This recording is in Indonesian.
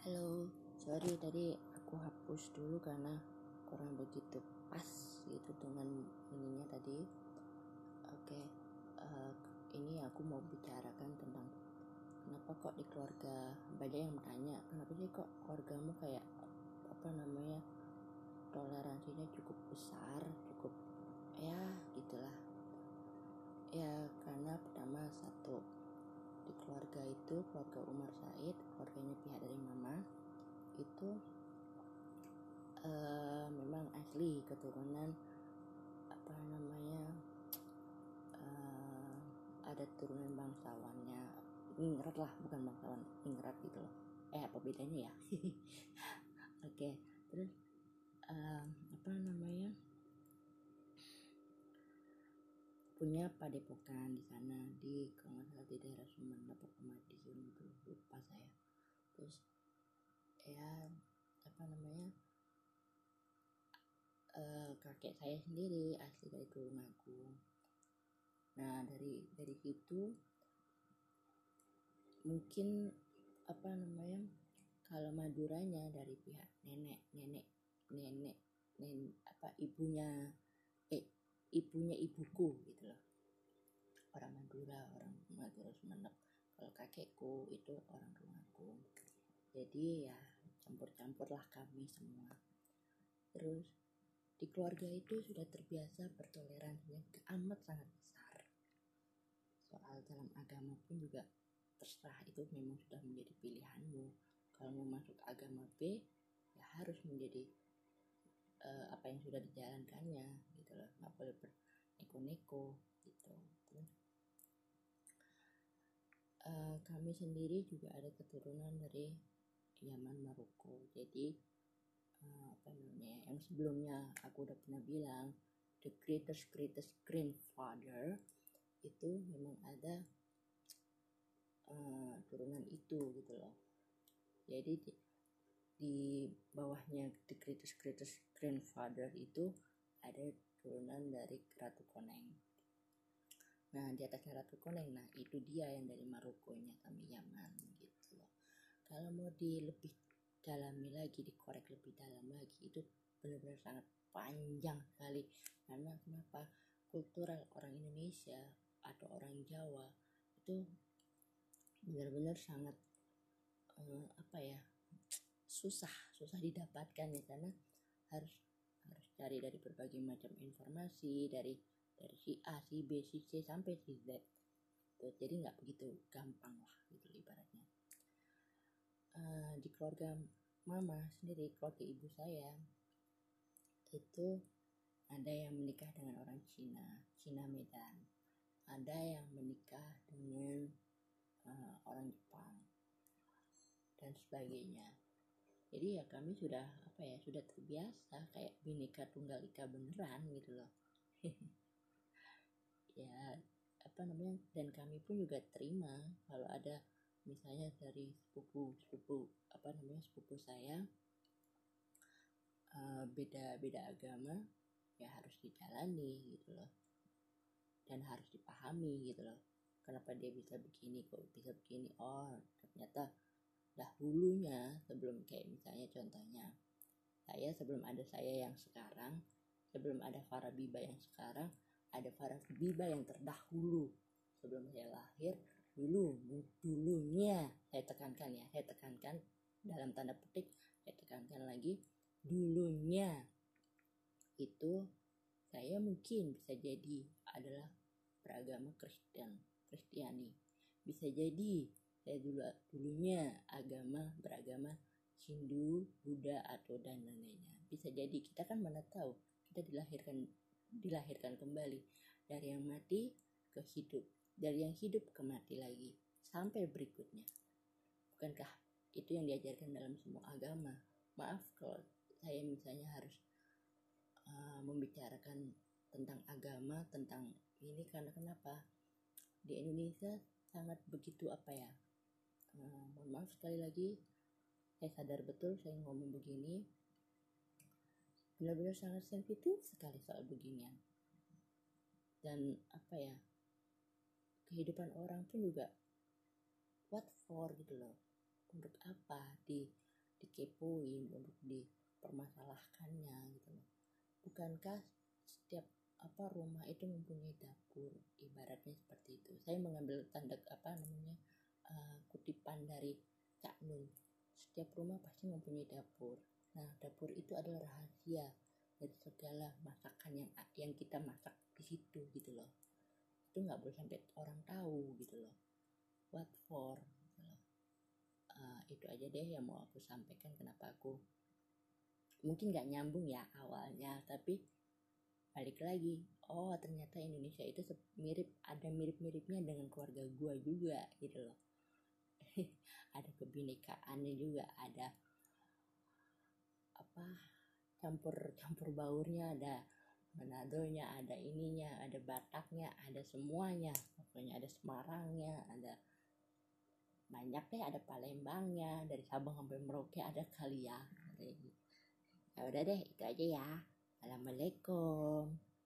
Halo, sorry tadi aku hapus dulu karena kurang begitu pas gitu dengan ininya tadi. Oke, uh, ini aku mau bicarakan tentang kenapa kok di keluarga banyak yang bertanya kenapa sih kok keluargamu kayak apa namanya toleransinya cukup besar, cukup ya gitulah. Ya karena pertama satu di keluarga itu keluarga Umar Said keluarganya pihak dari mama itu uh, memang asli keturunan apa namanya uh, ada turunan bangsawannya ingrat lah bukan bangsawan ingrat gitu loh eh apa bedanya ya oke okay. terus uh, apa namanya punya padepokan di sana di kalau di daerah Sumeneb atau Madiun itu lupa saya terus ya apa namanya uh, kakek saya sendiri asli dari Tulungagung nah dari dari situ mungkin apa namanya kalau Maduranya dari pihak nenek nenek nenek nenek apa ibunya ibunya ibuku gitu loh. Orang Madura orang Madura Sumeneb. Kalau kakekku itu orang rumahku jadi ya campur-campur lah kami semua. Terus di keluarga itu sudah terbiasa bertoleransinya amat sangat besar. Soal dalam agama pun juga terserah itu memang sudah menjadi pilihanmu. Kalau mau masuk agama B ya harus menjadi uh, apa yang sudah dijalankannya gitu loh. Nggak boleh berneko-neko gitu. Uh, kami sendiri juga ada keturunan dari Yaman Maroko jadi uh, apa namanya yang sebelumnya aku udah pernah bilang the greatest greatest grandfather itu memang ada uh, turunan itu gitu loh jadi di bawahnya the greatest greatest grandfather itu ada turunan dari Ratu Koneng. Nah di atasnya Ratu Koneng, nah itu dia yang dari Marokonya kami Yaman. Kalau mau di lebih dalami lagi, dikorek lebih dalam lagi itu benar-benar sangat panjang sekali. Karena kenapa? Kultural orang Indonesia atau orang Jawa itu benar-benar sangat uh, apa ya susah susah didapatkan ya karena harus harus cari dari berbagai macam informasi dari dari si A si B si C sampai si Z. Jadi nggak begitu gampang lah gitu ibaratnya uh, di keluarga mama sendiri keluarga ibu saya itu ada yang menikah dengan orang Cina Cina Medan. Ada yang menikah dengan uh, orang Jepang dan sebagainya. Jadi ya kami sudah apa ya sudah terbiasa kayak bineka tunggal ika beneran gitu loh. Ya apa namanya dan kami pun juga terima kalau ada misalnya dari sepupu sepupu apa namanya sepupu saya uh, beda beda agama ya harus dijalani gitu loh. Dan harus dipahami gitu loh kenapa dia bisa begini kok bisa begini. Oh ternyata dahulunya sebelum kayak misalnya contohnya saya sebelum ada saya yang sekarang sebelum ada Farah Biba yang sekarang ada Farah Biba yang terdahulu sebelum saya lahir dulu dulunya saya tekankan ya saya tekankan dalam tanda petik saya tekankan lagi dulunya itu saya mungkin bisa jadi adalah beragama Kristen Kristiani. Bisa jadi saya dulu dulunya agama beragama Hindu, Buddha atau dan lain-lainnya. Bisa jadi kita kan mana tahu kita dilahirkan dilahirkan kembali. Dari yang mati ke hidup, dari yang hidup ke mati lagi sampai berikutnya. Bukankah itu yang diajarkan dalam semua agama? Maaf kalau saya misalnya harus uh, membicarakan tentang agama, tentang ini karena kenapa? Di Indonesia sangat begitu apa ya? uh, maaf sekali lagi saya sadar betul saya ngomong begini benar-benar sangat sensitif sekali soal beginian dan apa ya kehidupan orang pun juga what for gitu loh. Untuk apa di dikepoin untuk dipermasalahkannya gitu loh. Bukankah setiap apa rumah itu mempunyai dapur? Ibaratnya seperti itu. Saya mengambil tanda apa namanya uh, kutipan dari Cak Nun. Setiap rumah pasti mempunyai dapur. Nah dapur itu adalah rahasia dari segala masakan yang yang kita masak di situ gitu loh itu nggak boleh sampai orang tahu gitu loh. What for? Gitu itu aja deh yang mau aku sampaikan kenapa aku mungkin nggak nyambung ya awalnya tapi balik lagi oh ternyata Indonesia itu mirip ada mirip-miripnya dengan keluarga gua juga gitu loh. Ada kebinekaannya juga ada apa campur campur baurnya ada Manadonya ada ininya ada Bataknya ada semuanya. Pokoknya ada Semarangnya ada banyak deh ada Palembangnya dari Sabang sampai Merauke ada kali ya ya udah deh itu aja ya. Assalamualaikum